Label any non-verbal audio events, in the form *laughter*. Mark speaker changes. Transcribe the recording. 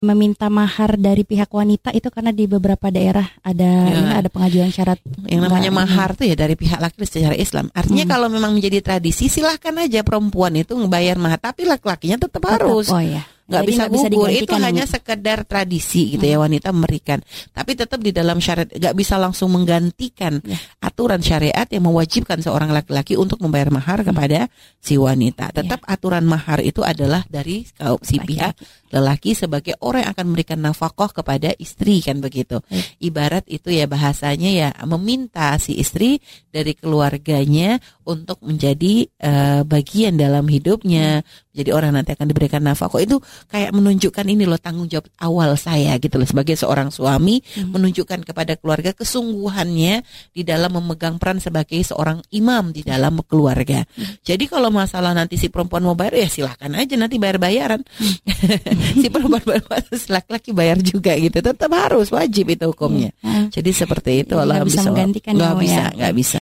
Speaker 1: meminta mahar dari pihak wanita itu karena di beberapa daerah ada
Speaker 2: Ya.
Speaker 1: ini ada pengajuan syarat
Speaker 2: yang namanya mahar tuh ya dari pihak laki secara Islam. Artinya
Speaker 1: Hmm.
Speaker 2: kalau memang menjadi tradisi silahkan aja perempuan itu ngebayar mahar, tapi laki-lakinya tetap harus.
Speaker 1: Oh ya.
Speaker 2: Nggak bisa
Speaker 1: nggak bisa
Speaker 2: gugur itu
Speaker 1: digantikan
Speaker 2: hanya
Speaker 1: ini.
Speaker 2: sekedar tradisi gitu ya wanita memberikan. Tapi tetap di dalam syariat nggak bisa langsung menggantikan
Speaker 1: Ya.
Speaker 2: aturan syariat yang mewajibkan seorang laki-laki untuk membayar mahar kepada si wanita. Tetap aturan mahar itu adalah dari kaum si pihak lelaki sebagai orang yang akan memberikan nafkah kepada istri kan begitu.
Speaker 1: Baik.
Speaker 2: ibarat itu ya bahasanya ya meminta si istri dari keluarganya untuk menjadi eh, bagian dalam hidupnya jadi orang nanti akan diberikan nafkah itu kayak menunjukkan ini loh tanggung jawab awal saya gitu loh sebagai seorang suami
Speaker 1: Hmm.
Speaker 2: menunjukkan kepada keluarga kesungguhannya di dalam memegang peran sebagai seorang imam di dalam keluarga. Jadi kalau masalah nanti si perempuan mau bayar ya silahkan aja nanti bayar-bayaran. *laughs* si perempuan bayar si laki-laki bayar juga gitu. Tetap harus wajib itu hukumnya.
Speaker 1: Ah.
Speaker 2: Jadi seperti itu
Speaker 1: Jadi
Speaker 2: Allah
Speaker 1: nggak bisa menggantikan ya,
Speaker 2: nggak
Speaker 1: Mo,
Speaker 2: bisa
Speaker 1: ya.
Speaker 2: nggak bisa.